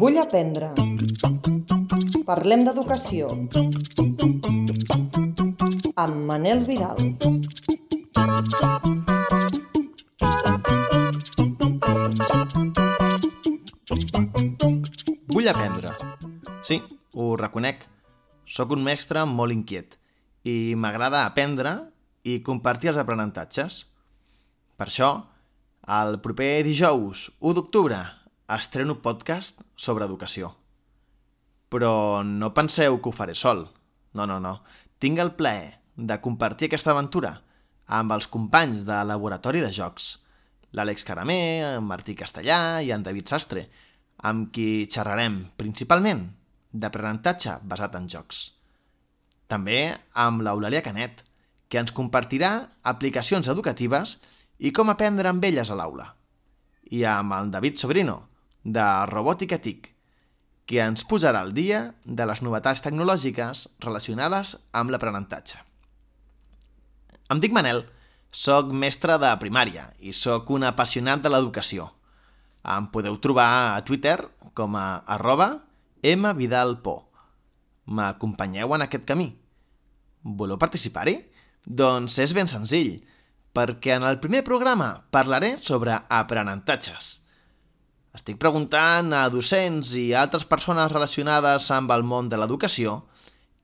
Vull aprendre. Parlem d'educació. Amb Manel Vidal. Vull aprendre. Sí, ho reconec. Sóc un mestre molt inquiet i m'agrada aprendre i compartir els aprenentatges. Per això, el proper dijous 1 d'octubre estreno podcast sobre educació. Però no penseu que ho faré sol. No, no, no. Tinc el plaer de compartir aquesta aventura amb els companys de Laboratori de Jocs, l'Àlex Caramé, en Martí Castellà i en David Sastre, amb qui xerrarem principalment d'aprenentatge basat en jocs. També amb l'Eulàlia Canet, que ens compartirà aplicacions educatives i com aprendre amb elles a l'aula. I amb el David Sobrino, de Robòtica TIC, que ens posarà al dia de les novetats tecnològiques relacionades amb l'aprenentatge. Em dic Manel, sóc mestre de primària i sóc un apassionat de l'educació. Em podeu trobar a Twitter com a arroba mvidalpo. M'acompanyeu en aquest camí? Voleu participar-hi? Doncs és ben senzill, perquè en el primer programa parlaré sobre aprenentatges. Estic preguntant a docents i altres persones relacionades amb el món de l'educació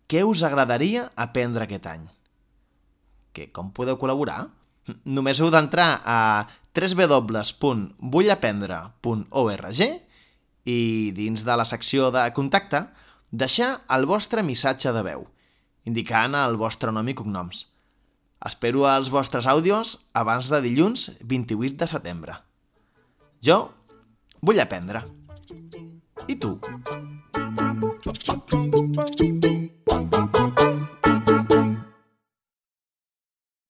què us agradaria aprendre aquest any. Que com podeu col·laborar? Només heu d'entrar a www.vullaprendre.org i dins de la secció de contacte deixar el vostre missatge de veu, indicant el vostre nom i cognoms. Espero els vostres àudios abans de dilluns 28 de setembre. Jo vull aprendre. I tu?